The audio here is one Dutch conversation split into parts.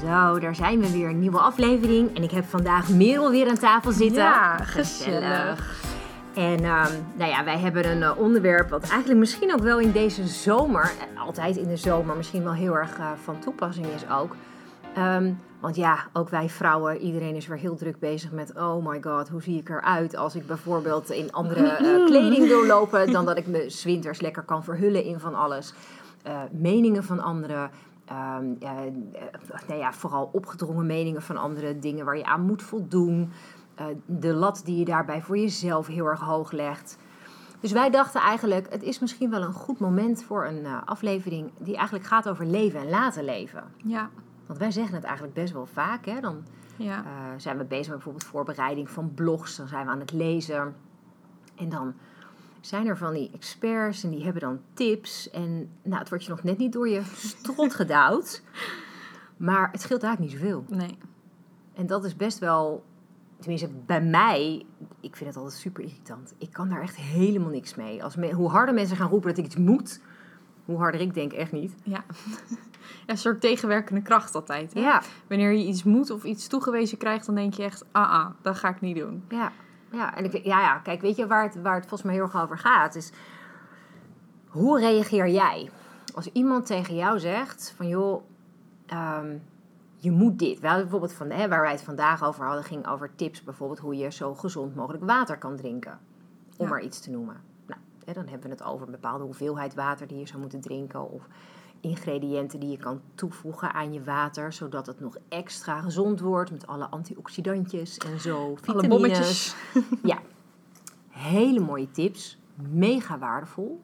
Zo, daar zijn we weer. Een nieuwe aflevering. En ik heb vandaag Merel weer aan tafel zitten. Ja, gezellig. En ehm, nou ja, wij hebben een eh, onderwerp wat eigenlijk misschien ook wel in deze zomer, eh, altijd in de zomer, misschien wel heel erg eh, van toepassing is ook. Ehm, want ja, ook wij vrouwen, iedereen is weer heel druk bezig met, oh my god, hoe zie ik eruit als ik bijvoorbeeld in andere eh, kleding wil lopen dan dat ik me zwinters lekker kan verhullen in van alles. Meningen van anderen, ehm, eh, nou ja, vooral opgedrongen meningen van anderen, dingen waar je aan moet voldoen. Eh, de lat die je daarbij voor jezelf heel erg hoog legt. Dus wij dachten eigenlijk, het is misschien wel een goed moment voor een eh, aflevering die eigenlijk gaat over leven en laten leven. Ja, Want wij zeggen het eigenlijk best wel vaak. Hè? Dan ja. zijn we bezig met bijvoorbeeld voorbereiding van blogs. Dan zijn we aan het lezen. En dan zijn er van die experts en die hebben dan tips. En nou, het wordt je nog net niet door je strot gedouwd. Maar het scheelt eigenlijk niet zoveel. nee. En dat is best wel, tenminste bij mij, ik vind het altijd super irritant. Ik kan daar echt helemaal niks mee. Als me- hoe harder mensen gaan roepen dat ik iets moet, hoe harder ik denk echt niet. Ja. een soort tegenwerkende kracht altijd. Hè? Ja, Wanneer je iets moet of iets toegewezen krijgt, dan denk je echt, ah, ah dat ga ik niet doen. Ja, ja. En ik, ja, ja, kijk, weet je waar het, waar het volgens mij heel erg over gaat? Is hoe reageer jij als iemand tegen jou zegt van joh, ehm, je moet dit. Bijvoorbeeld van, hè, waar wij het vandaag over hadden, ging over tips bijvoorbeeld hoe je zo gezond mogelijk water kan drinken. Om Ja. maar iets te noemen. Nou, hè, dan hebben we het over een bepaalde hoeveelheid water die je zou moeten drinken. Of ingrediënten die je kan toevoegen aan je water, zodat het nog extra gezond wordt met alle antioxidantjes en zo. Alle Vitamines. bommetjes. Ja, hele mooie tips. Mega waardevol.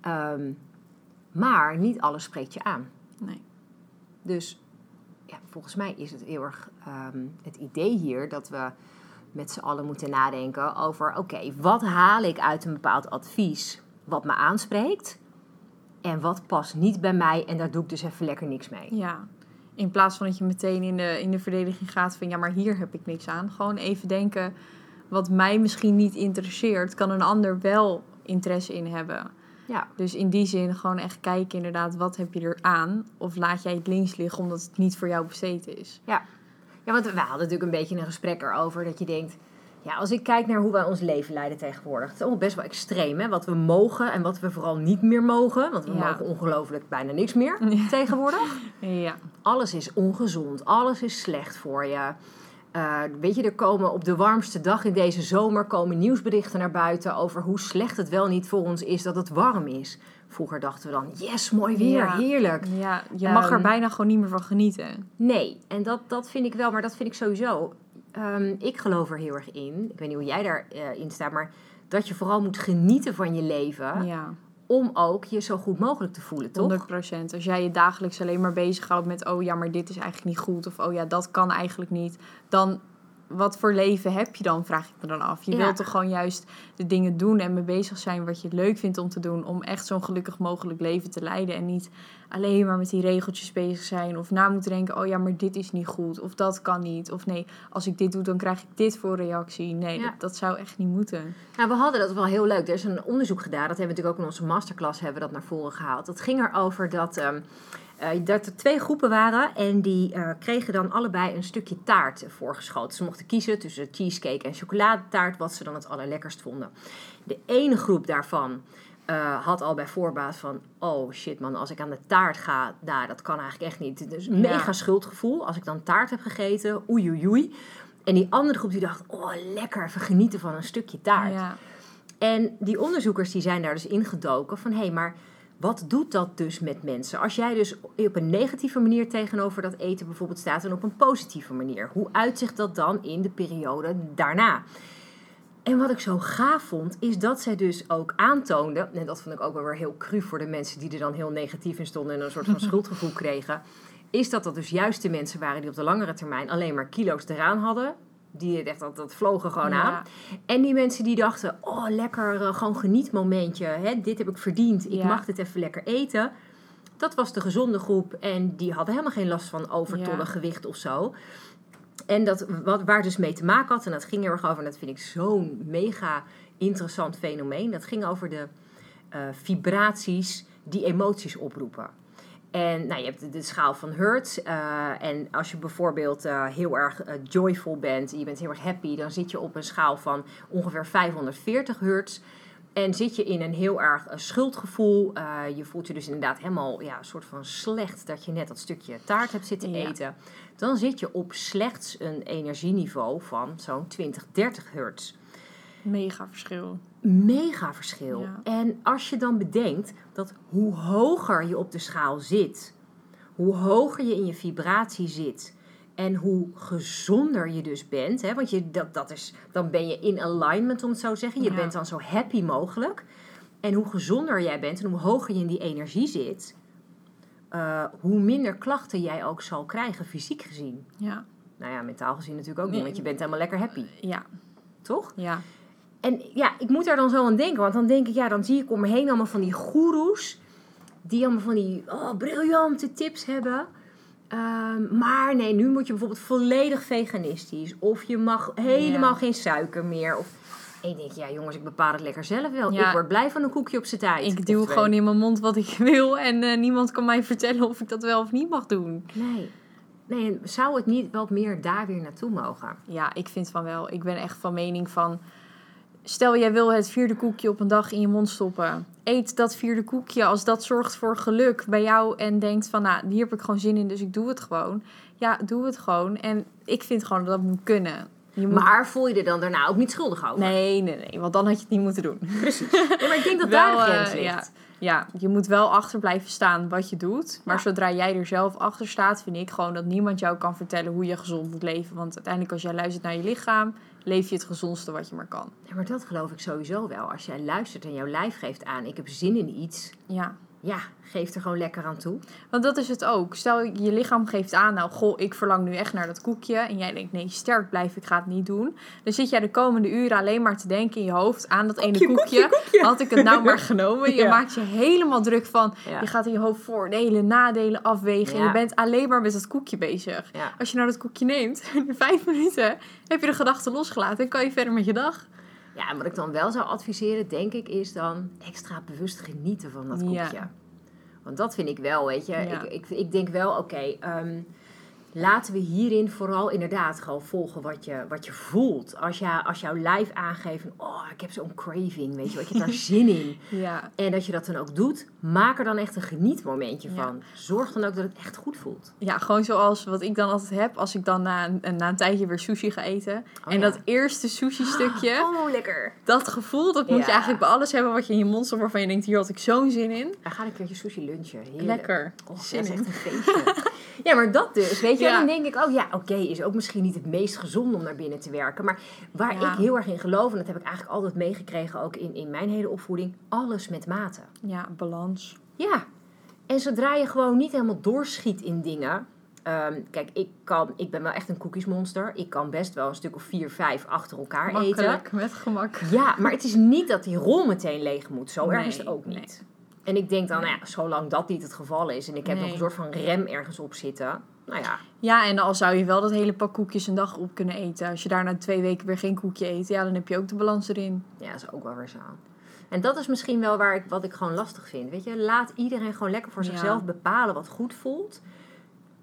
Ehm, maar niet alles spreekt je aan. Nee. Dus ja, volgens mij is het heel erg ehm, het idee hier dat we met z'n allen moeten nadenken over: oké, wat haal ik uit een bepaald advies wat me aanspreekt? En wat past niet bij mij en daar doe ik dus even lekker niks mee. Ja. In plaats van dat je meteen in de, in de verdediging gaat van, ja, maar hier heb ik niks aan. Gewoon even denken, wat mij misschien niet interesseert, kan een ander wel interesse in hebben. Ja, Dus in die zin gewoon echt kijken inderdaad, wat heb je er aan? Of laat jij het links liggen omdat het niet voor jou besteed is? Ja. ja, want we hadden natuurlijk een beetje een gesprek erover dat je denkt... Ja, als ik kijk naar hoe wij ons leven leiden tegenwoordig... Het is allemaal best wel extreem, hè? Wat we mogen en wat we vooral niet meer mogen. Want we Ja. mogen ongelooflijk bijna niks meer Ja. tegenwoordig. Ja. Alles is ongezond, alles is slecht voor je. Eh, weet je, er komen op de warmste dag in deze zomer... komen nieuwsberichten naar buiten over hoe slecht het wel niet voor ons is dat het warm is. Vroeger dachten we dan, yes, mooi weer, Ja. heerlijk. Ja, je mag er Ehm, bijna gewoon niet meer van genieten. Nee, en dat, dat vind ik wel, maar dat vind ik sowieso. Ehm, ik geloof er heel erg in. Ik weet niet hoe jij daarin in staat, maar dat je vooral moet genieten van je leven. Ja, Om ook je zo goed mogelijk te voelen, toch? 100%. Als jij je dagelijks alleen maar bezighoudt met... oh ja, maar dit is eigenlijk niet goed... of oh ja, dat kan eigenlijk niet... dan wat voor leven heb je dan, vraag ik me dan af. Je Ja. wilt toch gewoon juist de dingen doen en mee bezig zijn... wat je leuk vindt om te doen... om echt zo'n gelukkig mogelijk leven te leiden... en niet alleen maar met die regeltjes bezig zijn... of na moeten denken, oh ja, maar dit is niet goed... of dat kan niet, of nee, als ik dit doe... dan krijg ik dit voor reactie. Nee, Ja. dat, dat zou echt niet moeten. Nou, we hadden dat wel heel leuk. Er is een onderzoek gedaan, dat hebben we natuurlijk ook in onze masterclass hebben we dat naar voren gehaald. Dat ging erover dat, ehm, eh, dat er twee groepen waren en die eh, kregen dan allebei een stukje taart voorgeschoten. Ze mochten kiezen tussen cheesecake en chocoladetaart, wat ze dan het allerlekkerst vonden. De ene groep daarvan eh, had al bij voorbaat van, oh shit man, als ik aan de taart ga, nou, dat kan eigenlijk echt niet. Dus Ja. mega schuldgevoel als ik dan taart heb gegeten, oei oei oei. En die andere groep die dacht, oh lekker, even genieten van een stukje taart. Ja, En die onderzoekers die zijn daar dus ingedoken van hé, hey, maar wat doet dat dus met mensen? Als jij dus op een negatieve manier tegenover dat eten bijvoorbeeld staat en op een positieve manier, hoe uitzicht dat dan in de periode daarna? En wat ik zo gaaf vond, is dat zij dus ook aantoonde, en dat vond ik ook wel weer heel cru voor de mensen die er dan heel negatief in stonden en een soort van schuldgevoel kregen, is dat dat dus juist de mensen waren die op de langere termijn alleen maar kilo's eraan hadden Die echt, dat, dat vlogen gewoon Ja. aan. En die mensen die dachten, oh lekker, eh, gewoon genietmomentje. Hè? Dit heb ik verdiend, ik Ja. mag dit even lekker eten. Dat was de gezonde groep en die hadden helemaal geen last van overtollig Ja. gewicht of zo. En dat, wat, waar dus mee te maken had, en dat ging heel erg over, en dat vind ik zo'n mega interessant fenomeen. Dat ging over de eh, vibraties die emoties oproepen. En nou, je hebt de, de schaal van Hertz. eh, en als je bijvoorbeeld eh, heel erg eh, joyful bent, je bent heel erg happy, dan zit je op een schaal van ongeveer 540 Hertz. En zit je in een heel erg schuldgevoel, je voelt je dus inderdaad helemaal ja, een soort van slecht dat je net dat stukje taart hebt zitten Ja. eten. Dan zit je op slechts een energieniveau van zo'n 20, 30 hertz Mega verschil. Mega verschil. Ja. En als je dan bedenkt dat hoe hoger je op de schaal zit, hoe hoger je in je vibratie zit en hoe gezonder je dus bent, hè, want je, dat, dat is, dan ben je in alignment om het zo te zeggen. Je Ja. bent dan zo happy mogelijk. En hoe gezonder jij bent en hoe hoger je in die energie zit, eh, hoe minder klachten jij ook zal krijgen, fysiek gezien. Ja. Nou ja, mentaal gezien natuurlijk ook niet, want je bent helemaal lekker happy, Ja. toch? Ja. En ja, ik moet daar dan zo aan denken. Want dan denk ik, ja, dan zie ik om me heen allemaal van die goeroes. Die allemaal van die oh, briljante tips hebben. Ehm, maar nee, nu moet je bijvoorbeeld volledig veganistisch. Of je mag helemaal Ja. geen suiker meer. Of en ik denk, ja jongens, ik bepaal het lekker zelf wel. Ja. Ik word blij van een koekje op zijn tijd. Ik duw twee. gewoon in mijn mond wat ik wil en eh, niemand kan mij vertellen of ik dat wel of niet mag doen. Nee. Nee, en zou het niet wat meer daar weer naartoe mogen? Ja, ik vind van wel. Ik ben echt van mening van. Stel, jij wil het vierde koekje op een dag in je mond stoppen. Eet dat vierde koekje als dat zorgt voor geluk bij jou. En denkt van, nou, hier heb ik gewoon zin in, dus ik doe het gewoon. Ja, doe het gewoon. En ik vind gewoon dat dat moet kunnen. Je moet... Maar voel je er dan daarna ook niet schuldig over? Nee, nee, nee, want dan had je het niet moeten doen. Precies. Nee, maar ik denk dat daar de grens eh, ligt. ja, ja, je moet wel achter blijven staan wat je doet. Maar Ja. zodra jij er zelf achter staat, vind ik gewoon dat niemand jou kan vertellen hoe je gezond moet leven. Want uiteindelijk, als jij luistert naar je lichaam, leef je het gezondste wat je maar kan. Ja, maar dat geloof ik sowieso wel. Als jij luistert en jouw lijf geeft aan, ik heb zin in iets. Ja, Ja, geef er gewoon lekker aan toe. want dat is het ook. Stel, je lichaam geeft aan, nou, goh, ik verlang nu echt naar dat koekje. En jij denkt, nee, sterk blijf, ik ga het niet doen. Dan zit jij de komende uren alleen maar te denken in je hoofd aan dat ene Koekje, koekje. Had ik het nou maar genomen? Je Ja. maakt je helemaal druk van, Ja. je gaat in je hoofd voordelen, nadelen afwegen. En Ja. je bent alleen maar met dat koekje bezig. Als je nou dat koekje neemt, in vijf minuten heb je de gedachten losgelaten en kan je verder met je dag. Ja, en wat ik dan wel zou adviseren, denk ik, is dan extra bewust genieten van dat koekje. Ja. Want dat vind ik wel, weet je. Ja. Ik, ik, ik denk wel, oké, ehm, laten we hierin vooral inderdaad gewoon volgen wat je, wat je voelt. Als, je, als jouw lijf aangeeft, oh, ik heb zo'n craving, weet je ik heb daar zin in. Ja, En dat je dat dan ook doet, maak er dan echt een genietmomentje Ja. van. Zorg dan ook dat het echt goed voelt. ja gewoon zoals wat ik dan altijd heb als ik dan na een, na een tijdje weer sushi ga eten. Oh, en ja. dat eerste sushi stukje, Oh, lekker. dat gevoel, dat moet je eigenlijk bij alles hebben wat je in je mond stopt waarvan je denkt, hier had ik zo'n zin in. We gaan een keertje sushi lunchen. Heerlijk. Lekker. Oh, dat Zin is in. echt een feestje. ja, maar dat dus. Weet je, dan denk ik ook, ja, oké, is ook misschien niet het meest gezond om naar binnen te werken. Maar waar ik heel erg in geloof, en dat heb ik eigenlijk altijd meegekregen, ook in, in mijn hele opvoeding, alles met mate. Ja, balans. Ja. En zodra je gewoon niet helemaal doorschiet in dingen. ehm, kijk, ik, kan, ik ben wel echt een koekjesmonster. Ik kan best wel een stuk of vier, vijf achter elkaar eten. Makkelijk, met gemak. Ja, maar het is niet dat die rol meteen leeg moet. Zo erg is het ook nee. niet. En ik denk dan, nou ja, zolang dat niet het geval is en ik heb Nee. nog een soort van rem ergens op zitten. Nou ja, Ja, en al zou je wel dat hele pak koekjes een dag op kunnen eten. Als je daarna twee weken weer geen koekje eet, ja, dan heb je ook de balans erin. ja, dat is ook wel weer zo. En dat is misschien wel waar ik, wat ik gewoon lastig vind. Weet je, laat iedereen gewoon lekker voor Ja. zichzelf bepalen wat goed voelt.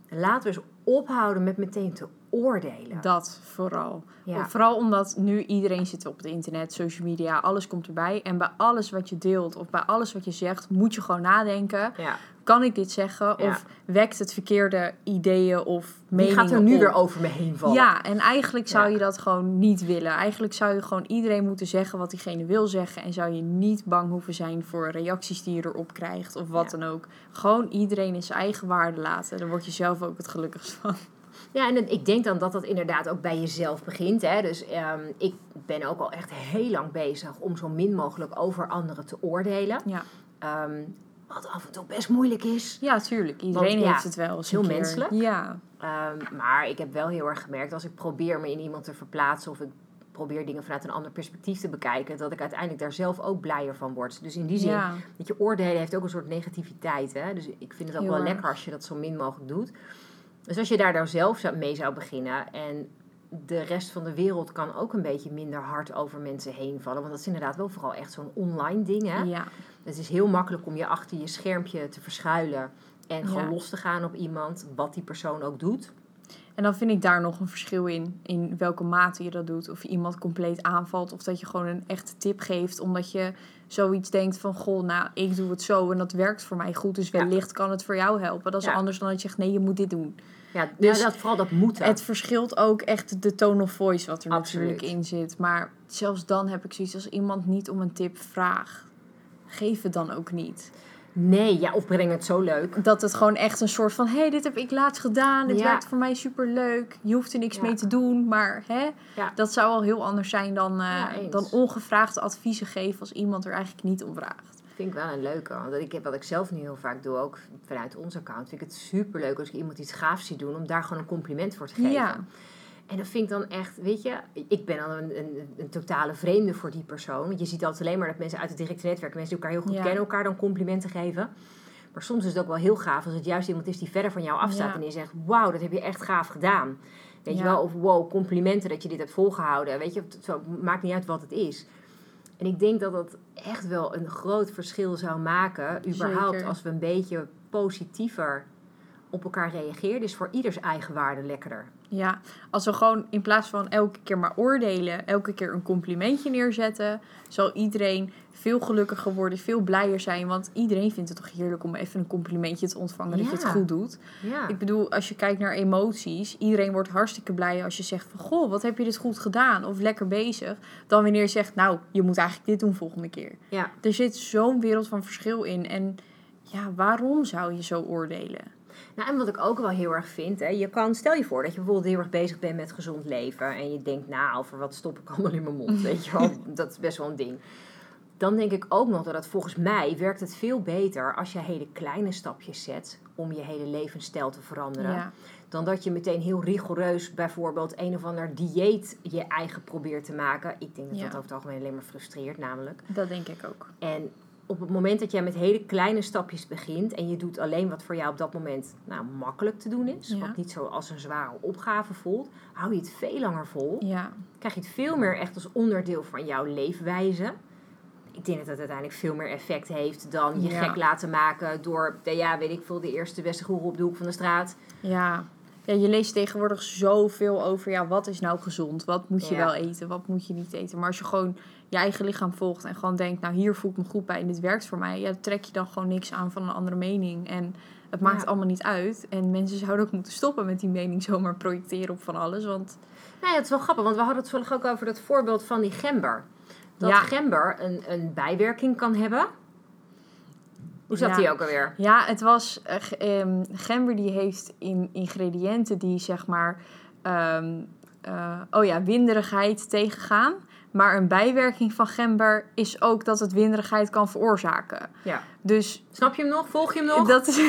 En laten we eens ophouden met meteen te oordelen. Dat vooral. Ja. Vooral omdat nu iedereen zit op het internet, social media, alles komt erbij. En bij alles wat je deelt of bij alles wat je zegt, moet je gewoon nadenken. Ja. Kan ik dit zeggen? Ja. Of wekt het verkeerde ideeën of meningen gaat er nu op? weer over me heen vallen? Ja, en eigenlijk zou Ja. je dat gewoon niet willen. Eigenlijk zou je gewoon iedereen moeten zeggen wat diegene wil zeggen. En zou je niet bang hoeven zijn voor reacties die je erop krijgt of wat Ja. dan ook. Gewoon iedereen in zijn eigen waarde laten. Daar word je zelf ook het gelukkigst van. Ja, en ik denk dan dat dat inderdaad ook bij jezelf begint. Hè? Dus ehm, ik ben ook al echt heel lang bezig om zo min mogelijk over anderen te oordelen. Ja, Ehm, Wat af en toe best moeilijk is. Ja, tuurlijk. Iedereen Want, ja, heeft het wel eens heel keer. menselijk. Ja, Ehm, maar ik heb wel heel erg gemerkt, als ik probeer me in iemand te verplaatsen of ik probeer dingen vanuit een ander perspectief te bekijken, dat ik uiteindelijk daar zelf ook blijer van word. Dus in die zin, ja. dat je oordelen heeft ook een soort negativiteit. Hè? Dus ik vind het ook Heel wel erg. lekker als je dat zo min mogelijk doet. Dus als je daar nou zelf mee zou beginnen en de rest van de wereld kan ook een beetje minder hard over mensen heen vallen. Want dat is inderdaad wel vooral echt zo'n online ding. Hè? ja. Het is heel makkelijk om je achter je schermpje te verschuilen en gewoon los te gaan op iemand, wat die persoon ook doet. En dan vind ik daar nog een verschil in. In welke mate je dat doet. Of je iemand compleet aanvalt. Of dat je gewoon een echte tip geeft. Omdat je zoiets denkt van... Goh, nou, ik doe het zo en dat werkt voor mij goed. Dus Ja. wellicht kan het voor jou helpen. Dat is Ja. anders dan dat je zegt... Nee, je moet dit doen. Ja, Dus ja, dat, vooral dat moeten. Het verschilt ook echt de tone of voice wat er Absoluut. natuurlijk in zit. Maar zelfs dan heb ik zoiets als iemand niet om een tip vraagt. Geef het dan ook niet. Nee, ja, of breng het zo leuk. Dat het gewoon echt een soort van... Hé, hey, dit heb ik laatst gedaan. Dit Ja. werkt voor mij superleuk. Je hoeft er niks Ja. mee te doen. Maar hè, Ja. dat zou al heel anders zijn dan, eh, dan ongevraagde adviezen geven... als iemand er eigenlijk niet om vraagt. Vind ik wel een leuke. Want ik heb wat ik zelf nu heel vaak doe, ook vanuit ons account, vind ik het super leuk als ik iemand iets gaafs zie doen, om daar gewoon een compliment voor te geven. En dat vind ik dan echt, weet je, ik ben dan een, een, een totale vreemde voor die persoon. Want je ziet altijd alleen maar dat mensen uit het directe netwerk, mensen die elkaar heel goed Ja. kennen, elkaar dan complimenten geven. Maar soms is het ook wel heel gaaf als het juist iemand is die verder van jou afstaat Ja. en die zegt, wauw, dat heb je echt gaaf gedaan. Weet je wel, of wow, complimenten dat je dit hebt volgehouden. Weet je, het zo, maakt niet uit wat het is. En ik denk dat dat echt wel een groot verschil zou maken, überhaupt Zeker. als we een beetje positiever op elkaar reageren. Dus voor ieders eigen waarde lekkerder. ja, als we gewoon in plaats van elke keer maar oordelen... elke keer een complimentje neerzetten... zal iedereen veel gelukkiger worden, veel blijer zijn. Want iedereen vindt het toch heerlijk om even een complimentje te ontvangen... dat je het goed doet. Ja. Ik bedoel, als je kijkt naar emoties, iedereen wordt hartstikke blij als je zegt van goh, wat heb je dit goed gedaan of lekker bezig. Dan wanneer je zegt, nou, je moet eigenlijk dit doen volgende keer. ja. Er zit zo'n wereld van verschil in. En ja, waarom zou je zo oordelen? Nou, en wat ik ook wel heel erg vind, hè, je kan, stel je voor dat je bijvoorbeeld heel erg bezig bent met gezond leven en je denkt, nou, voor wat stop ik allemaal in mijn mond, weet je wel, dat is best wel een ding. Dan denk ik ook nog dat het volgens mij werkt het veel beter als je hele kleine stapjes zet om je hele levensstijl te veranderen. Ja, Dan dat je meteen heel rigoureus bijvoorbeeld een of ander dieet je eigen probeert te maken. Ik denk dat Ja. dat over het algemeen alleen maar frustreert namelijk. dat denk ik ook. En op het moment dat jij met hele kleine stapjes begint en je doet alleen wat voor jou op dat moment nou, makkelijk te doen is, Ja. wat niet zo als een zware opgave voelt, hou je het veel langer vol. Ja, Krijg je het veel meer echt als onderdeel van jouw leefwijze. Ik denk dat het uiteindelijk veel meer effect heeft dan je Ja. gek laten maken door, ja, weet ik veel, de eerste beste goeroe op de hoek van de straat. ja. Ja, je leest tegenwoordig zoveel over, ja, wat is nou gezond? Wat moet je Ja. wel eten? Wat moet je niet eten? Maar als je gewoon je eigen lichaam volgt en gewoon denkt, nou, hier voel ik me goed bij en dit werkt voor mij. Ja, trek je dan gewoon niks aan van een andere mening. En het maakt Ja. allemaal niet uit. En mensen zouden ook moeten stoppen met die mening zomaar projecteren op van alles. Want Nou ja, het is wel grappig, want we hadden het toevallig ook over dat voorbeeld van die gember. Dat Ja. gember een, een bijwerking kan hebben. Hoe zat Ja. die ook alweer? Ja, het was. eh, ehm, gember die heeft in ingrediënten die zeg maar. ehm, eh, oh ja, winderigheid tegengaan. Maar een bijwerking van gember is ook dat het winderigheid kan veroorzaken. Ja. Dus Snap je hem nog? Volg je hem nog? dat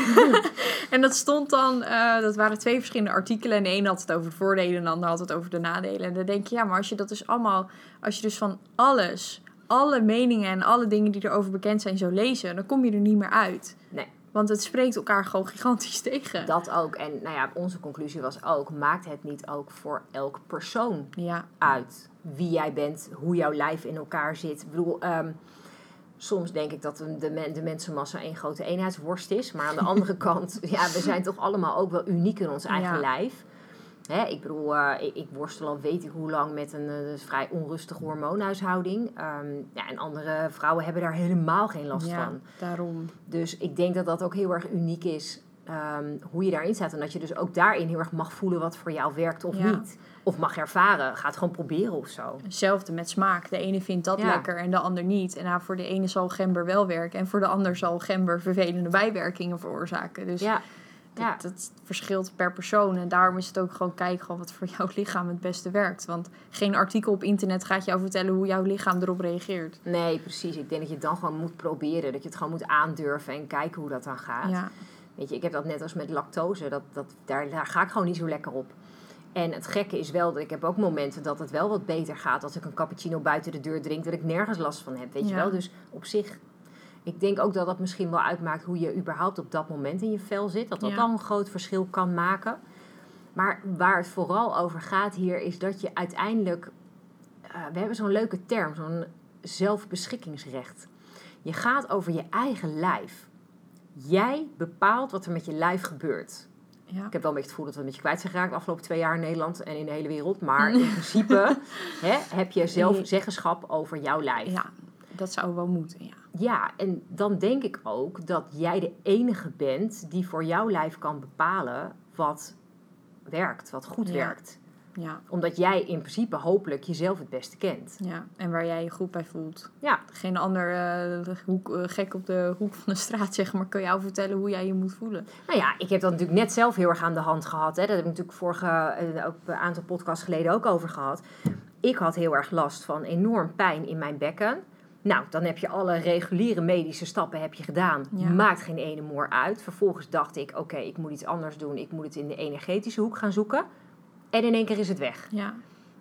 en dat stond dan. eh, dat waren twee verschillende artikelen. En de ene had het over de voordelen en de ander had het over de nadelen. En dan denk je, ja, maar als je dat dus allemaal. Als je dus van alles. Alle meningen en alle dingen die erover bekend zijn zou lezen, dan kom je er niet meer uit. Nee. Want het spreekt elkaar gewoon gigantisch tegen. Dat ook. En nou ja, onze conclusie was ook, maakt het niet ook voor elk persoon Ja, uit wie jij bent, hoe jouw lijf in elkaar zit. Ik bedoel, ehm, soms denk ik dat de, de, men- de mensenmassa één grote eenheidsworst is. Maar aan de andere kant, ja, we zijn toch allemaal ook wel uniek in ons eigen Ja. lijf. Hè, ik bedoel, eh, ik, ik worstel al weet ik hoe lang met een eh, vrij onrustige hormoonhuishouding. Ehm, ja, en andere vrouwen hebben daar helemaal geen last ja van. daarom. Dus ik denk dat dat ook heel erg uniek is. ehm, hoe je daarin staat. En dat je dus ook daarin heel erg mag voelen wat voor jou werkt of Ja. niet. Of mag ervaren. Ga het gewoon proberen of zo. Hetzelfde met smaak. De ene vindt dat Ja. lekker en de ander niet. En nou, voor de ene zal gember wel werken. En voor de ander zal gember vervelende bijwerkingen veroorzaken. Dus Ja, Ja. dat verschilt per persoon. En daarom is het ook gewoon kijken gewoon wat voor jouw lichaam het beste werkt. Want geen artikel op internet gaat jou vertellen hoe jouw lichaam erop reageert. Nee, precies. Ik denk dat je het dan gewoon moet proberen. Dat je het gewoon moet aandurven en kijken hoe dat dan gaat. Ja, Weet je, ik heb dat net als met lactose. Dat, dat, daar, daar ga ik gewoon niet zo lekker op. En het gekke is wel dat ik heb ook momenten dat het wel wat beter gaat als ik een cappuccino buiten de deur drink, dat ik nergens last van heb. Weet je wel? Dus op zich, ik denk ook dat dat misschien wel uitmaakt hoe je überhaupt op dat moment in je vel zit. Dat dat Ja. dan een groot verschil kan maken. Maar waar het vooral over gaat hier is dat je uiteindelijk, eh, we hebben zo'n leuke term, zo'n zelfbeschikkingsrecht. Je gaat over je eigen lijf. Jij bepaalt wat er met je lijf gebeurt. ja. Ik heb wel een beetje het gevoel dat we een beetje kwijt zijn geraakt de afgelopen twee jaar in Nederland en in de hele wereld. Maar in principe hè, heb je zelf zeggenschap over jouw lijf. ja, dat zou wel moeten. Ja. Ja, en dan denk ik ook dat jij de enige bent die voor jouw lijf kan bepalen wat werkt, wat goed Ja. werkt. Ja, Omdat jij in principe hopelijk jezelf het beste kent. ja, en waar jij je goed bij voelt. Ja, Geen ander eh, hoek, eh, gek op de hoek van de straat, zeg maar, kan jou vertellen hoe jij je moet voelen. nou ja, ik heb dat natuurlijk net zelf heel erg aan de hand gehad. Hè. Daar heb ik natuurlijk vorige, eh, ook een aantal podcasts geleden ook over gehad. Ik had heel erg last van enorm pijn in mijn bekken. Nou, dan heb je alle reguliere medische stappen heb je gedaan. Ja. Maakt geen ene moer uit. Vervolgens dacht ik, oké, ik moet iets anders doen. Ik moet het in de energetische hoek gaan zoeken. En in één keer is het weg. Ja,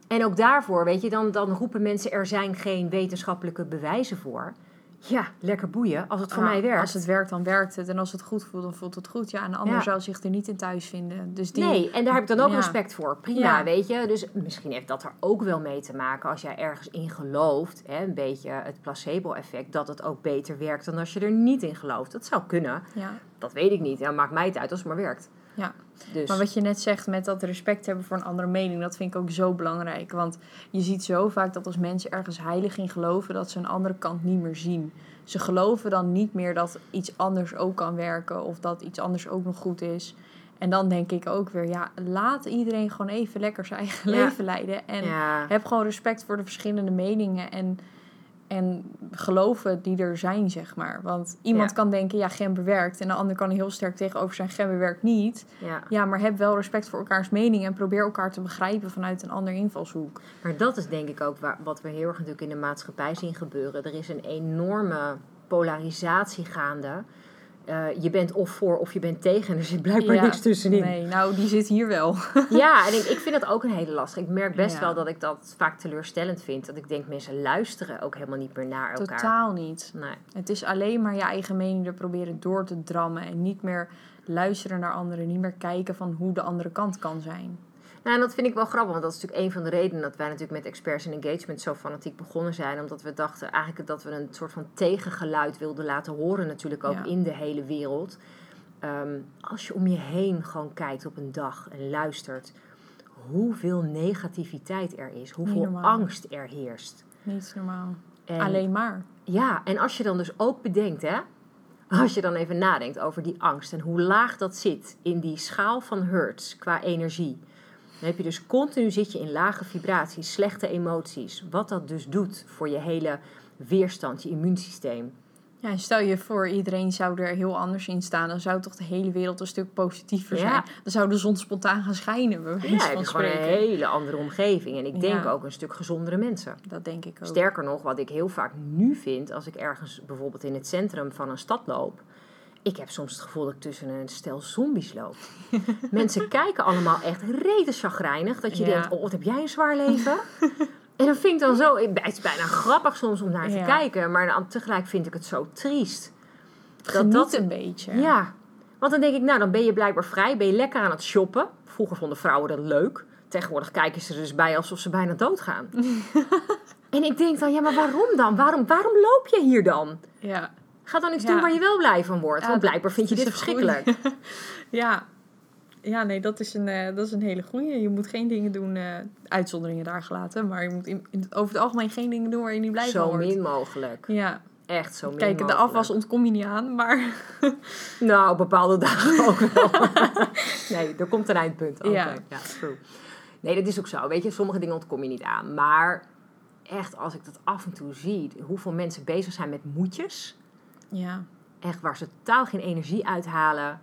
En ook daarvoor, weet je, dan, dan roepen mensen... er zijn geen wetenschappelijke bewijzen voor. Ja, lekker boeien. Als het voor mij werkt. Als het werkt, dan werkt het. En als het goed voelt, dan voelt het goed. Ja, en de ander Ja. zou zich er niet in thuis vinden. Dus die, Nee, en daar heb ik dan ook Ja. respect voor. Prima, Ja. weet je. Dus misschien heeft dat er ook wel mee te maken als jij ergens in gelooft. Hè, een beetje het placebo-effect. Dat het ook beter werkt dan als je er niet in gelooft. Dat zou kunnen. Ja, Dat weet ik niet. Ja, maakt mij het uit als het maar werkt. Ja. Dus, Maar wat je net zegt met dat respect hebben voor een andere mening, dat vind ik ook zo belangrijk. Want je ziet zo vaak dat als mensen ergens heilig in geloven, dat ze een andere kant niet meer zien. Ze geloven dan niet meer dat iets anders ook kan werken of dat iets anders ook nog goed is. En dan denk ik ook weer, ja, laat iedereen gewoon even lekker zijn eigen Ja. leven leiden. En ja, heb gewoon respect voor de verschillende meningen en, en geloven die er zijn, zeg maar. Want iemand Ja. kan denken, ja, gember werkt. En de ander kan heel sterk tegenover zijn, gember werkt niet. ja. Ja, maar heb wel respect voor elkaars mening en probeer elkaar te begrijpen vanuit een ander invalshoek. Maar dat is denk ik ook waar, wat we heel erg natuurlijk in de maatschappij zien gebeuren. Er is een enorme polarisatie gaande. Eh, je bent of voor of je bent tegen. Er zit blijkbaar Ja, niks tussenin. Nee, nou, die zit hier wel. Ja, en ik, ik vind dat ook een hele lastige. Ik merk best Ja. wel dat ik dat vaak teleurstellend vind. Dat ik denk, mensen luisteren ook helemaal niet meer naar elkaar. Totaal niet. Nee. Het is alleen maar je eigen mening er proberen door te drammen en niet meer luisteren naar anderen, niet meer kijken van hoe de andere kant kan zijn. Nou, en dat vind ik wel grappig, want dat is natuurlijk een van de redenen dat wij natuurlijk met experts in engagement zo fanatiek begonnen zijn. Omdat we dachten eigenlijk dat we een soort van tegengeluid wilden laten horen, natuurlijk ook Ja. in de hele wereld. Ehm, als je om je heen gewoon kijkt op een dag en luistert, hoeveel negativiteit er is, hoeveel angst er heerst. Niet normaal. En Alleen maar. Ja, en als je dan dus ook bedenkt, hè, als je dan even nadenkt over die angst en hoe laag dat zit in die schaal van hertz qua energie. Dan heb je dus continu zit je in lage vibraties, slechte emoties. Wat dat dus doet voor je hele weerstand, je immuunsysteem. Ja, stel je voor, iedereen zou er heel anders in staan. Dan zou toch de hele wereld een stuk positiever Ja. zijn. Dan zou de zon spontaan gaan schijnen, Ja, van je gewoon een hele andere omgeving. En ik denk Ja. ook een stuk gezondere mensen. Dat denk ik ook. Sterker nog, wat ik heel vaak nu vind, als ik ergens bijvoorbeeld in het centrum van een stad loop. Ik heb soms het gevoel dat ik tussen een stel zombies loop. Mensen kijken allemaal echt rete chagrijnig. Dat je Ja. denkt, oh, wat heb jij een zwaar leven? en dat vind ik dan zo... Het is bijna grappig soms om naar te Ja. kijken. Maar dan tegelijk vind ik het zo triest. Geniet dat- een beetje. Ja. Want dan denk ik, nou, dan ben je blijkbaar vrij. Ben je lekker aan het shoppen. Vroeger vonden vrouwen dat leuk. Tegenwoordig kijken ze er dus bij alsof ze bijna doodgaan. en ik denk dan, ja, maar waarom dan? Waarom, waarom loop je hier dan? Ja. Ga dan iets Ja. doen waar je wel blij van wordt. Ja, Want blijkbaar vind je dit verschrikkelijk. Ja. Ja, nee, dat is een, eh, dat is een hele goeie. Je moet geen dingen doen, eh, uitzonderingen daar gelaten. Maar je moet in, in- over het algemeen geen dingen doen waar je niet blij van Zo wordt. min mogelijk. Ja, Echt zo min kijk, de afwas ontkom je niet aan, maar Nou, op bepaalde dagen ook wel. nee, er komt een eindpunt. Oké, Ja. ja, true. Nee, dat is ook zo. Weet je, sommige dingen ontkom je niet aan. Maar echt, als ik dat af en toe zie, hoeveel mensen bezig zijn met moedjes. Ja. Echt waar ze totaal geen energie uithalen.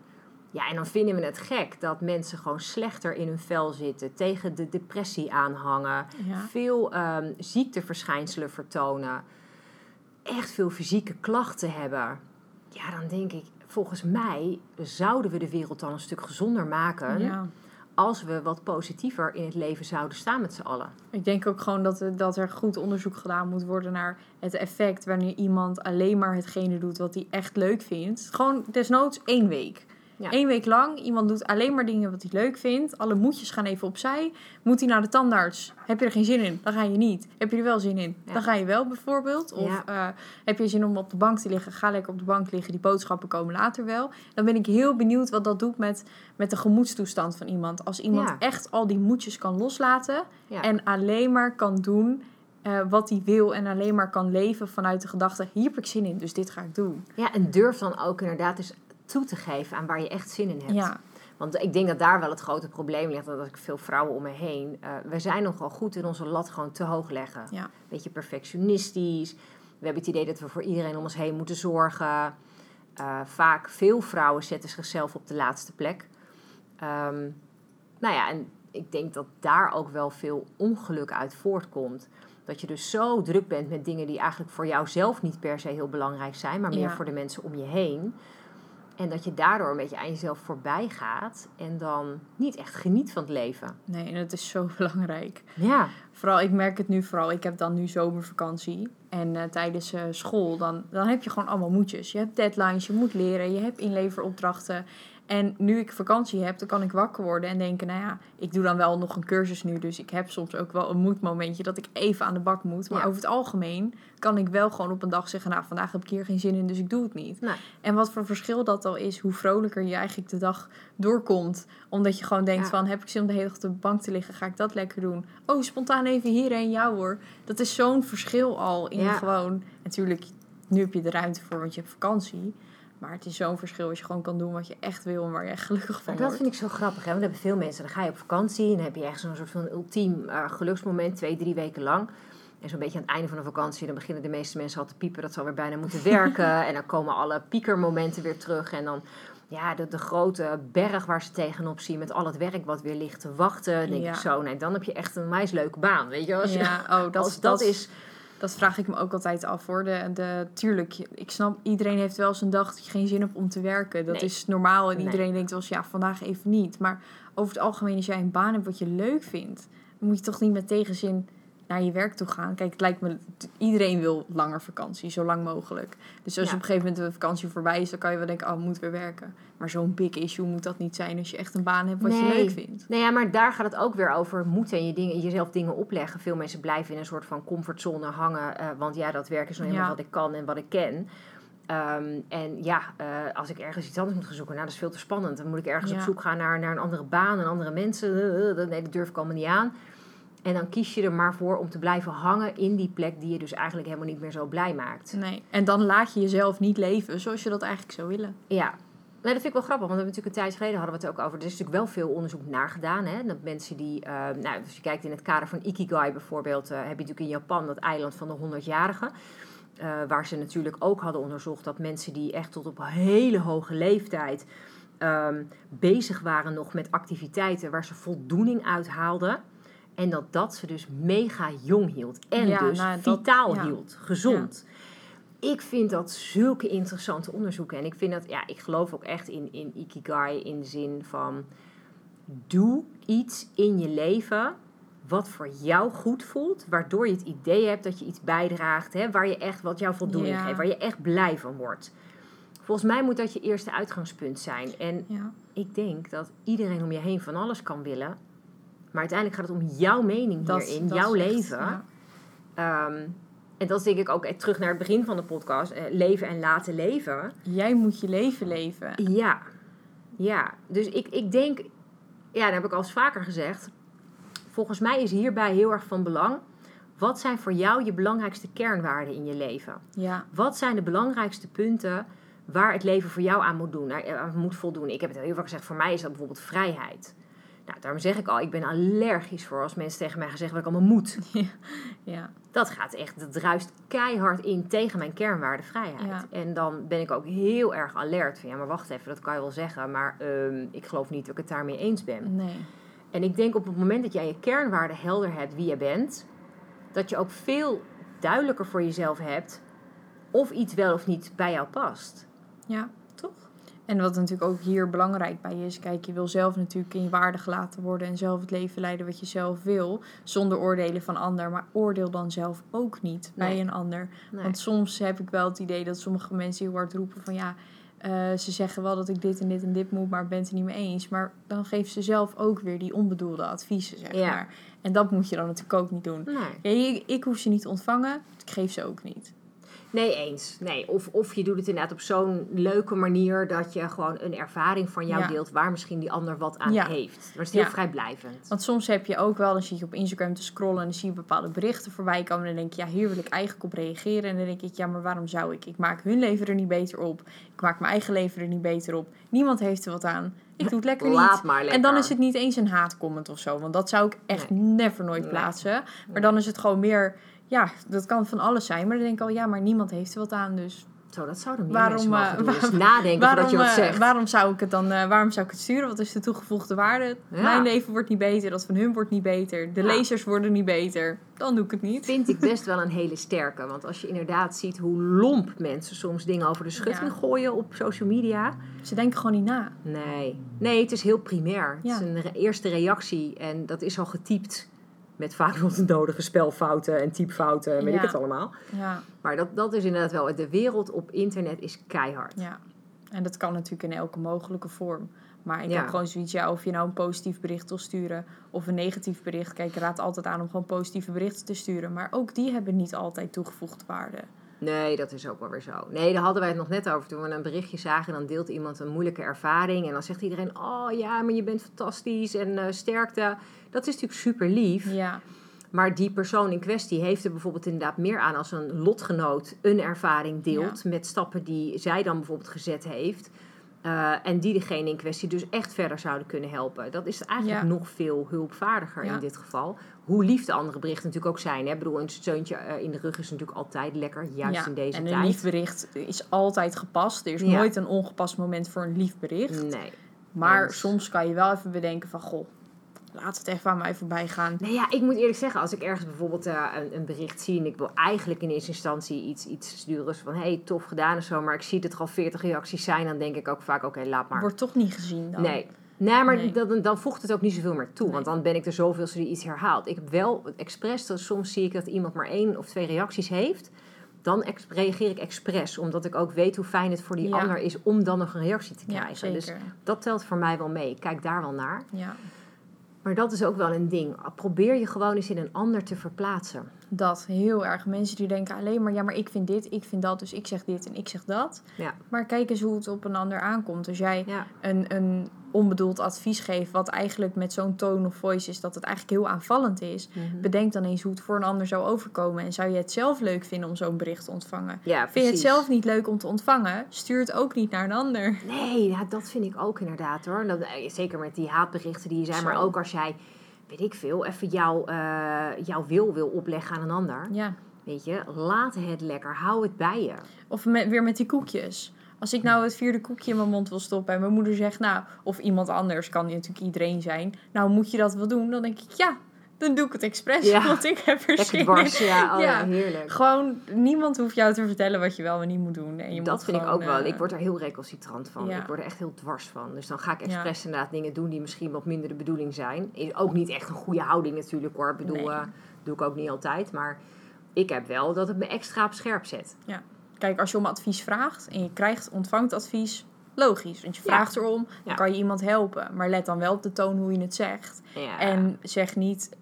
Ja, en dan vinden we het gek dat mensen gewoon slechter in hun vel zitten, tegen de depressie aanhangen, Ja. veel ehm, ziekteverschijnselen vertonen, echt veel fysieke klachten hebben. Ja, dan denk ik, volgens mij zouden we de wereld dan een stuk gezonder maken ja. Als we wat positiever in het leven zouden staan met z'n allen. Ik denk ook gewoon dat, er- dat er goed onderzoek gedaan moet worden naar het effect wanneer iemand alleen maar hetgene doet wat hij echt leuk vindt. Gewoon desnoods één week. Ja. Eén week lang, iemand doet alleen maar dingen wat hij leuk vindt. Alle moedjes gaan even opzij. Moet hij naar de tandarts? Heb je er geen zin in? Dan ga je niet. Heb je er wel zin in? Ja. Dan ga je wel bijvoorbeeld. Of eh, heb je zin om op de bank te liggen? Ga lekker op de bank liggen. Die boodschappen komen later wel. Dan ben ik heel benieuwd wat dat doet met, met de gemoedstoestand van iemand. Als iemand echt al die moedjes kan loslaten en alleen maar kan doen eh, wat hij wil en alleen maar kan leven vanuit de gedachte: hier heb ik zin in, dus dit ga ik doen. Ja, en durf dan ook inderdaad eens toe te geven aan waar je echt zin in hebt. Ja, Want ik denk dat daar wel het grote probleem ligt. Dat ik veel vrouwen om me heen. eh, we zijn nogal goed in onze lat gewoon te hoog leggen. ja, Beetje perfectionistisch. We hebben het idee dat we voor iedereen om ons heen moeten zorgen. Eh, vaak, veel vrouwen zetten zichzelf op de laatste plek. Ehm, nou ja, en ik denk dat daar ook wel veel ongeluk uit voortkomt. Dat je dus zo druk bent met dingen die eigenlijk voor jou zelf niet per se heel belangrijk zijn, maar meer Ja. voor de mensen om je heen. En dat je daardoor een beetje aan jezelf voorbij gaat en dan niet echt geniet van het leven. nee, en het is zo belangrijk. Ja, Vooral, ik merk het nu vooral. Ik heb dan nu zomervakantie. En eh, tijdens eh, school, dan, dan heb je gewoon allemaal moedjes. Je hebt deadlines, je moet leren, je hebt inleveropdrachten. En nu ik vakantie heb, dan kan ik wakker worden en denken... nou ja, ik doe dan wel nog een cursus nu... dus ik heb soms ook wel een moedmomentje dat ik even aan de bak moet. Maar Ja. over het algemeen kan ik wel gewoon op een dag zeggen... nou, vandaag heb ik hier geen zin in, dus ik doe het niet. En wat voor verschil dat al is, hoe vrolijker je eigenlijk de dag doorkomt. Omdat je gewoon denkt Ja. van, heb ik zin om de hele dag op de bank te liggen, ga ik dat lekker doen. Oh, spontaan even hierheen, jou hoor. Dat is zo'n verschil al in Ja. gewoon... Natuurlijk, nu heb je de ruimte voor, want je hebt vakantie. Maar het is zo'n verschil als je gewoon kan doen wat je echt wil en waar je echt gelukkig van Maar dat wordt. vind ik zo grappig. Hè? Want dan hebben veel mensen. Dan ga je op vakantie en dan heb je echt zo'n soort van ultiem eh, geluksmoment, twee, drie weken lang. En zo'n beetje aan het einde van de vakantie, dan beginnen de meeste mensen al te piepen dat ze alweer bijna moeten werken. en dan komen alle piekermomenten weer terug. En dan ja, de, de grote berg waar ze tegenop zien met al het werk wat weer ligt te wachten. Dan denk Ja. ik zo, nee, dan heb je echt een meis leuke baan. Weet je, als, je, Ja, oh, dat, als dat, is. Dat vraag ik me ook altijd af hoor. De, de, tuurlijk, ik snap, iedereen heeft wel eens een dag dat je geen zin hebt om te werken. Dat Nee. is normaal en Nee. iedereen denkt wel eens, ja, vandaag even niet. Maar over het algemeen, als jij een baan hebt wat je leuk vindt, dan moet je toch niet met tegenzin naar je werk toe gaan. Kijk, het lijkt me, iedereen wil langer vakantie, zo lang mogelijk. Dus als Ja. op een gegeven moment de vakantie voorbij is, dan kan je wel denken, oh, moet weer werken. Maar zo'n big issue moet dat niet zijn als je echt een baan hebt wat je Nee. leuk vindt. Nou ja, maar daar gaat het ook weer over moeten en je dingen, jezelf dingen opleggen. Veel mensen blijven in een soort van comfortzone hangen. eh, want ja, dat werk is nou helemaal Ja. wat ik kan en wat ik ken. Ehm, en ja, eh, als ik ergens iets anders moet gaan zoeken, nou, dat is veel te spannend. Dan moet ik ergens Ja. op zoek gaan naar, naar een andere baan en andere mensen. Eh, nee, dat durf ik allemaal niet aan. En dan kies je er maar voor om te blijven hangen in die plek die je dus eigenlijk helemaal niet meer zo blij maakt. Nee. En dan laat je jezelf niet leven zoals je dat eigenlijk zou willen. Ja, nou, dat vind ik wel grappig, want we hebben natuurlijk een tijd geleden hadden we het ook over. Er is natuurlijk wel veel onderzoek naar gedaan. Hè? Dat mensen die, eh, nou, als je kijkt in het kader van Ikigai bijvoorbeeld, eh, heb je natuurlijk in Japan dat eiland van de 100-jarigen. eh, waar ze natuurlijk ook hadden onderzocht dat mensen die echt tot op hele hoge leeftijd ehm, bezig waren nog met activiteiten waar ze voldoening uit haalden. En dat dat ze dus mega jong hield. En Ja, dus nou, dat- vitaal ja. hield, gezond. Ik vind dat zulke interessante onderzoeken. En ik vind dat, ja, ik geloof ook echt in, in Ikigai in de zin van... Doe iets in je leven wat voor jou goed voelt. Waardoor je het idee hebt dat je iets bijdraagt. Hè, waar je echt wat jou voldoening geeft. Waar je echt blij van wordt. Volgens mij moet dat je eerste uitgangspunt zijn. En ik denk dat iedereen om je heen van alles kan willen. Maar uiteindelijk gaat het om jouw mening Dat, hierin, dat jouw echt- leven. ja. Ehm, en dat is denk ik ook eh, terug naar het begin van de podcast. eh, leven en laten leven. Jij moet je leven leven. Ja, ja. Dus ik, ik denk, ja, dat heb ik al eens vaker gezegd. Volgens mij is hierbij heel erg van belang. Wat zijn voor jou je belangrijkste kernwaarden in je leven? Ja, Wat zijn de belangrijkste punten waar het leven voor jou aan moet, doen, eh, aan moet voldoen? Ik heb het heel vaak gezegd, voor mij is dat bijvoorbeeld vrijheid. Nou, daarom zeg ik al, ik ben allergisch voor als mensen tegen mij gaan zeggen wat ik allemaal moet. ja. dat gaat echt, dat druist keihard in tegen mijn kernwaardevrijheid. Ja. En dan ben ik ook heel erg alert van, ja, maar wacht even, dat kan je wel zeggen, maar ehm, ik geloof niet dat ik het daarmee eens ben. Nee. En ik denk op het moment dat jij je kernwaarden helder hebt wie je bent, dat je ook veel duidelijker voor jezelf hebt of iets wel of niet bij jou past. Ja. En wat natuurlijk ook hier belangrijk bij is, kijk, je wil zelf natuurlijk in je waarde gelaten worden en zelf het leven leiden wat je zelf wil, zonder oordelen van ander. Maar oordeel dan zelf ook niet bij een ander. Nee. Want soms heb ik wel het idee dat sommige mensen heel hard roepen van ja, eh, ze zeggen wel dat ik dit en dit en dit moet, maar ik ben het er niet mee eens. Maar dan geeft ze zelf ook weer die onbedoelde adviezen, zeg Ja. maar. En dat moet je dan natuurlijk ook niet doen. Nee. Ja, ik, ik hoef ze niet te ontvangen, ik geef ze ook niet. Nee, eens. Nee. Of, of je doet het inderdaad op zo'n leuke manier dat je gewoon een ervaring van jou Ja. deelt waar misschien die ander wat aan Ja. heeft. Maar het is heel Ja. vrijblijvend. Want soms heb je ook wel, dan zit je op Instagram te scrollen en dan zie je bepaalde berichten voorbij komen. En dan denk je, ja, hier wil ik eigenlijk op reageren. En dan denk ik, ja, maar waarom zou ik? Ik maak hun leven er niet beter op. Ik maak mijn eigen leven er niet beter op. Niemand heeft er wat aan. Ik doe het lekker Laat niet. maar lekker. En dan is het niet eens een haatcomment of zo. Want dat zou ik echt never nooit Nee. plaatsen. Maar dan is het gewoon meer, ja, dat kan van alles zijn. Maar dan denk ik al, ja, maar niemand heeft er wat aan. Dus Zo, dat zouden meer Waarom, mensen eh, doen. Dus nadenken waarom, voordat je wat eh, zegt. waarom zou ik het dan, eh, waarom zou ik het sturen? Wat is de toegevoegde waarde? Ja. Mijn leven wordt niet beter, dat van hun wordt niet beter. De Ja. lezers worden niet beter. Dan doe ik het niet. vind ik best wel een hele sterke. Want als je inderdaad ziet hoe lomp mensen soms dingen over de schutting Ja. gooien op social media. Ze denken gewoon niet na. Nee, nee het is heel primair. Ja. Het is een re- eerste reactie en dat is al getypt. Met vaak nog de nodige spelfouten en typfouten en weet Ja. ik het allemaal. Ja, Maar dat, dat is inderdaad wel, de wereld op internet is keihard. ja. En dat kan natuurlijk in elke mogelijke vorm. Maar ik Ja. heb gewoon zoiets, ja, of je nou een positief bericht wil sturen of een negatief bericht. Kijk, ik raad altijd aan om gewoon positieve berichten te sturen. Maar ook die hebben niet altijd toegevoegde waarde. Nee, dat is ook wel weer zo. Nee, daar hadden wij het nog net over. Toen we een berichtje zagen en dan deelt iemand een moeilijke ervaring. En dan zegt iedereen, oh ja, maar je bent fantastisch en eh, sterkte. Dat is natuurlijk super lief. Ja, Maar die persoon in kwestie heeft er bijvoorbeeld inderdaad meer aan als een lotgenoot een ervaring deelt. Met stappen die zij dan bijvoorbeeld gezet heeft. eh, en die degene in kwestie dus echt verder zouden kunnen helpen. Dat is eigenlijk Ja. nog veel hulpvaardiger Ja. in dit geval. Hoe lief de andere berichten natuurlijk ook zijn. Hè? Ik bedoel, een steuntje eh, in de rug is natuurlijk altijd lekker. Juist ja. in deze en een tijd. lief bericht is altijd gepast. Er is nooit een ongepast moment voor een lief bericht. Nee. Maar soms kan je wel even bedenken van... Goh, laat het even aan mij voorbij gaan. Nee, ja, ik moet eerlijk zeggen, als ik ergens bijvoorbeeld eh, een, een bericht zie en ik wil eigenlijk in eerste instantie iets, iets sturen van hey, tof gedaan en zo, maar ik zie dat er al 40 reacties zijn, dan denk ik ook vaak, oké, laat maar. Wordt toch niet gezien dan. Nee. Nee, maar Nee. Dan, dan voegt het ook niet zoveel meer toe. Nee. Want dan ben ik er zoveelste die iets herhaalt. Ik heb wel expres, dat soms zie ik dat iemand maar één of twee reacties heeft. Dan reageer ik expres. Omdat ik ook weet hoe fijn het voor die Ja. ander is om dan nog een reactie te Ja, krijgen. zeker. Dus dat telt voor mij wel mee. Ik kijk daar wel naar. Ja, Maar dat is ook wel een ding. Probeer je gewoon eens in een ander te verplaatsen. Dat heel erg. Mensen die denken alleen maar... Ja, maar ik vind dit, ik vind dat, dus ik zeg dit en ik zeg dat. Ja. Maar kijk eens hoe het op een ander aankomt. Als jij Ja. een, een onbedoeld advies geeft... wat eigenlijk met zo'n tone of voice is... dat het eigenlijk heel aanvallend is... Mhm. bedenk dan eens hoe het voor een ander zou overkomen. En zou je het zelf leuk vinden om zo'n bericht te ontvangen? Ja, Vind je het zelf niet leuk om te ontvangen? Stuur het ook niet naar een ander. Nee, ja, dat vind ik ook inderdaad hoor. Dat, eh, zeker met die haatberichten die je zijn. Maar ook als jij, weet ik veel, even jouw, eh, jouw wil wil opleggen aan een ander. Ja. Weet je, laat het lekker. Hou het bij je. Of met, weer met die koekjes. Als ik nou het vierde koekje in mijn mond wil stoppen en mijn moeder zegt, nou, of iemand anders, kan natuurlijk iedereen zijn. Nou, moet je dat wel doen? Dan denk ik, ja, dan doe ik het expres, Ja. want ik heb er Lekker dwars, ja, oh, ja. Ja. heerlijk. Gewoon, niemand hoeft jou te vertellen wat je wel en niet moet doen. En je Dat moet vind ik ook wel. eh, Ik word er heel recalcitrant van. ja. Ik word er echt heel dwars van. Dus dan ga ik Ja. expres inderdaad dingen doen die misschien wat minder de bedoeling zijn. Is ook niet echt een goede houding natuurlijk hoor. Ik bedoel, Nee. eh, doe ik ook niet altijd. Maar ik heb wel dat het me extra op scherp zet. Kijk, als je om advies vraagt en je krijgt, ontvangt advies, logisch. Want je Ja. vraagt erom, dan Ja. kan je iemand helpen. Maar let dan wel op de toon hoe je het zegt. Ja. En zeg niet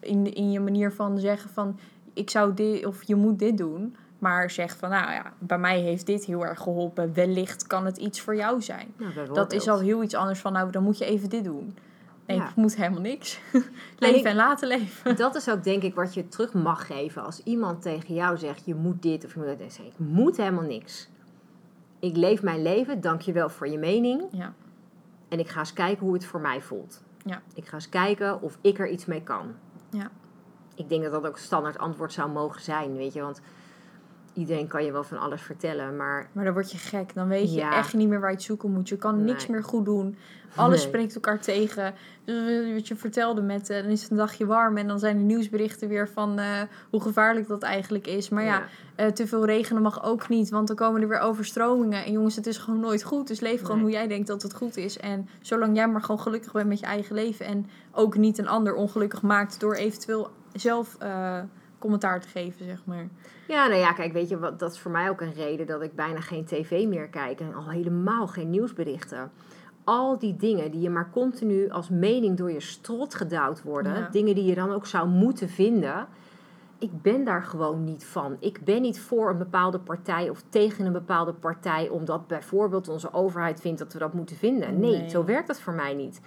in, in je manier van zeggen van ik zou dit of je moet dit doen. Maar zeg van nou ja, bij mij heeft dit heel erg geholpen. Wellicht kan het iets voor jou zijn. Nou, Dat is al heel iets anders van nou dan moet je even dit doen. Nee, Ja. ik moet helemaal niks. En leven ik- en laten leven. Dat is ook denk ik wat je terug mag geven als iemand tegen jou zegt: je moet dit of je moet dat. Dan zeg ik: moet helemaal niks. Ik leef mijn leven, dank je wel voor je mening. Ja. En ik ga eens kijken hoe het voor mij voelt. Ja. Ik ga eens kijken of ik er iets mee kan. Ja. ik denk dat dat ook standaard antwoord zou mogen zijn, weet je. Want iedereen kan je wel van alles vertellen, maar Maar dan word je gek. Dan weet je Ja. echt niet meer waar je het zoeken moet. Je kan niks Nee. meer goed doen. Alles Nee. spreekt elkaar tegen. Dus wat je vertelde met, eh, dan is het een dagje warm. En dan zijn de nieuwsberichten weer van eh, hoe gevaarlijk dat eigenlijk is. Maar ja, eh, te veel regenen mag ook niet. Want dan komen er weer overstromingen. En jongens, het is gewoon nooit goed. Dus leef gewoon Nee. hoe jij denkt dat het goed is. En zolang jij maar gewoon gelukkig bent met je eigen leven. En ook niet een ander ongelukkig maakt door eventueel zelf commentaar te geven, zeg maar. Ja, nou ja, kijk, weet je, wat, dat is voor mij ook een reden dat ik bijna geen tv meer kijk en al helemaal geen nieuwsberichten. Al die dingen die je maar continu als mening door je strot gedouwd worden, Ja. dingen die je dan ook zou moeten vinden. Ik ben daar gewoon niet van. Ik ben niet voor een bepaalde partij of tegen een bepaalde partij, omdat bijvoorbeeld onze overheid vindt dat we dat moeten vinden. Nee, Nee. zo werkt dat voor mij niet.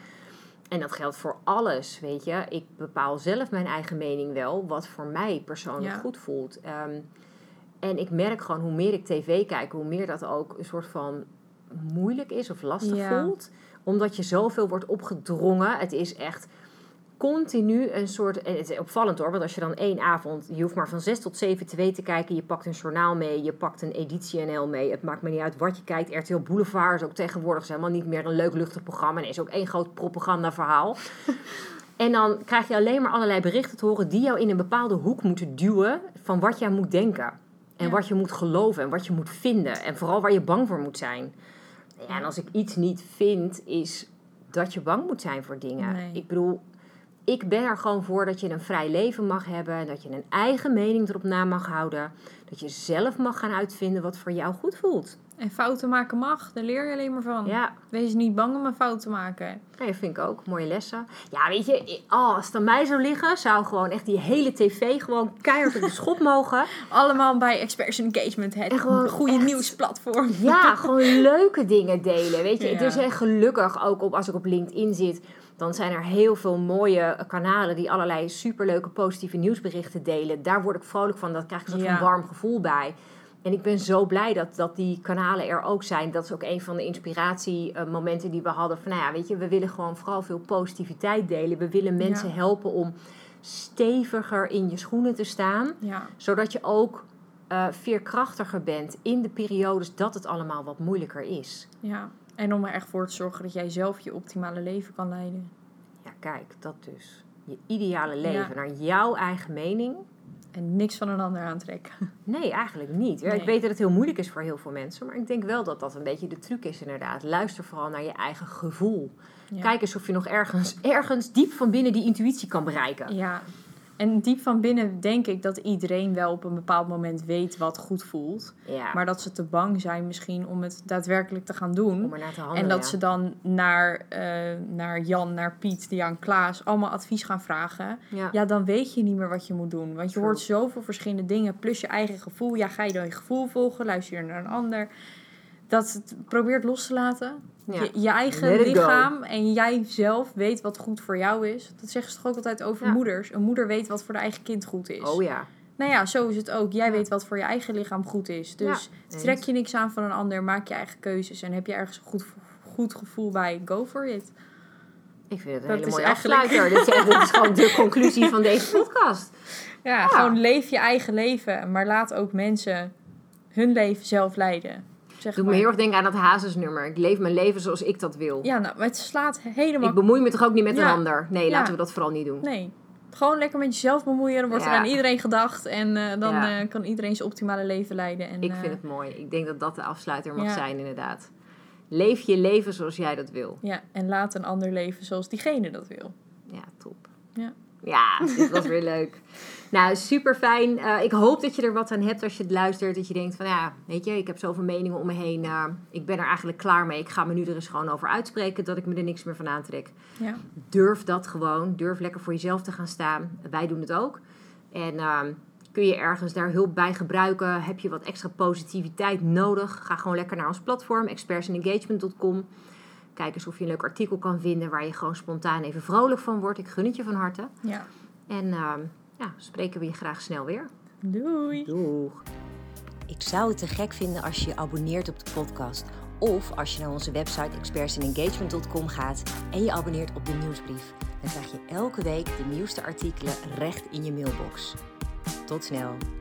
En dat geldt voor alles, weet je. Ik bepaal zelf mijn eigen mening wel, wat voor mij persoonlijk Ja. goed voelt. Ehm, en ik merk gewoon hoe meer ik tv kijk, hoe meer dat ook een soort van moeilijk is of lastig Ja. voelt. Omdat je zoveel wordt opgedrongen. Het is echt continu een soort. En het is opvallend hoor, want als je dan één avond. Je hoeft maar van 6 tot 7 tv te kijken. Je pakt een journaal mee, je pakt een editie NL mee. Het maakt me niet uit wat je kijkt. RTL Boulevard is ook tegenwoordig is helemaal niet meer een leuk luchtig programma. En is ook één groot propagandaverhaal. En dan krijg je alleen maar allerlei berichten te horen die jou in een bepaalde hoek moeten duwen van wat jij moet denken. En Ja. wat je moet geloven en wat je moet vinden. En vooral waar je bang voor moet zijn. Ja, en als ik iets niet vind, is dat je bang moet zijn voor dingen. Nee. Ik bedoel, ik ben er gewoon voor dat je een vrij leven mag hebben. En dat je een eigen mening erop na mag houden. Dat je zelf mag gaan uitvinden wat voor jou goed voelt. En fouten maken mag, daar leer je alleen maar van. Ja, Wees niet bang om een fout te maken. Nee, dat vind ik ook. Mooie lessen. Ja, weet je, oh, als het aan mij zou liggen, zou gewoon echt die hele tv gewoon keihard op de schop mogen. Allemaal bij Experts Engagement, het En gewoon goede echt- nieuwsplatform. Ja, gewoon leuke dingen delen. Weet je, Ja. er zijn gelukkig ook op, als ik op LinkedIn zit, dan zijn er heel veel mooie kanalen die allerlei superleuke positieve nieuwsberichten delen. Daar word ik vrolijk van. Daar krijg ik een soort Ja. van warm gevoel bij. En ik ben zo blij dat, dat die kanalen er ook zijn. Dat is ook een van de inspiratiemomenten die we hadden. Van nou ja, weet je, we willen gewoon vooral veel positiviteit delen. We willen mensen Ja. helpen om steviger in je schoenen te staan. Ja, Zodat je ook eh, veerkrachtiger bent in de periodes dat het allemaal wat moeilijker is. ja. En om er echt voor te zorgen dat jij zelf je optimale leven kan leiden. Ja, kijk, dat dus. Je ideale leven Ja. naar jouw eigen mening. En niks van een ander aantrekken. Nee, eigenlijk niet. Nee. Ik weet dat het heel moeilijk is voor heel veel mensen, maar ik denk wel dat dat een beetje de truc is inderdaad. Luister vooral naar je eigen gevoel. Ja. Kijk eens of je nog ergens, ergens diep van binnen die intuïtie kan bereiken. Ja. En diep van binnen denk ik dat iedereen wel op een bepaald moment weet wat goed voelt. Ja, Maar dat ze te bang zijn misschien om het daadwerkelijk te gaan doen. om naar te handelen. En dat ja. ze dan naar, eh, naar Jan, naar Piet, Jan, Klaas allemaal advies gaan vragen. Ja. Ja, dan weet je niet meer wat je moet doen. Want je True. hoort zoveel verschillende dingen. Plus je eigen gevoel. Ja, ga je dan je gevoel volgen? Luister je naar een ander? Dat het probeert los te laten. Ja. Je, je eigen go. lichaam en jij zelf weet wat goed voor jou is. Dat zeggen ze toch ook altijd over Ja. moeders. Een moeder weet wat voor de eigen kind goed is. Oh ja. Nou ja, zo is het ook. Jij Ja. weet wat voor je eigen lichaam goed is. Dus trek je niks aan van een ander. Maak je eigen keuzes. En heb je ergens een goed, goed gevoel bij. Go for it. Ik vind het een Dat hele mooie eigenlijk- afsluiter. dit, is echt, dit is gewoon de conclusie van deze podcast. Ja, gewoon leef je eigen leven. Maar laat ook mensen hun leven zelf leiden. Zeg Doe me heel erg denken aan dat Hazes-nummer. Ik leef mijn leven zoals ik dat wil. Ja, nou, maar het slaat helemaal... Ik bemoei me toch ook niet met Ja. een ander? Nee, Ja. laten we dat vooral niet doen. Nee. Gewoon lekker met jezelf bemoeien. Dan wordt Ja. er aan iedereen gedacht. En eh, dan eh, kan iedereen zijn optimale leven leiden. En, Ik eh, vind het mooi. Ik denk dat dat de afsluiter mag zijn, inderdaad. Leef je leven zoals jij dat wil. Ja, en laat een ander leven zoals diegene dat wil. Ja, top. Ja. Ja, dit was weer leuk. Nou, super fijn. ik hoop dat je er wat aan hebt als je het luistert. Dat je denkt van ja, weet je, ik heb zoveel meningen om me heen. eh, ik ben er eigenlijk klaar mee. Ik ga me nu er eens gewoon over uitspreken dat ik me er niks meer van aantrek. Ja. Durf dat gewoon. Durf lekker voor jezelf te gaan staan. Wij doen het ook. En ehm, kun je ergens daar hulp bij gebruiken? Heb je wat extra positiviteit nodig? Ga gewoon lekker naar ons platform, expertsandengagement.com. Kijk eens of je een leuk artikel kan vinden waar je gewoon spontaan even vrolijk van wordt. Ik gun het je van harte. ja. En ehm, ja, spreken we je graag snel weer. Doei. Doeg! Ik zou het te gek vinden als je je abonneert op de podcast. Of als je naar onze website expertsinengagement.com gaat en je abonneert op de nieuwsbrief. Dan krijg je elke week de nieuwste artikelen recht in je mailbox. Tot snel!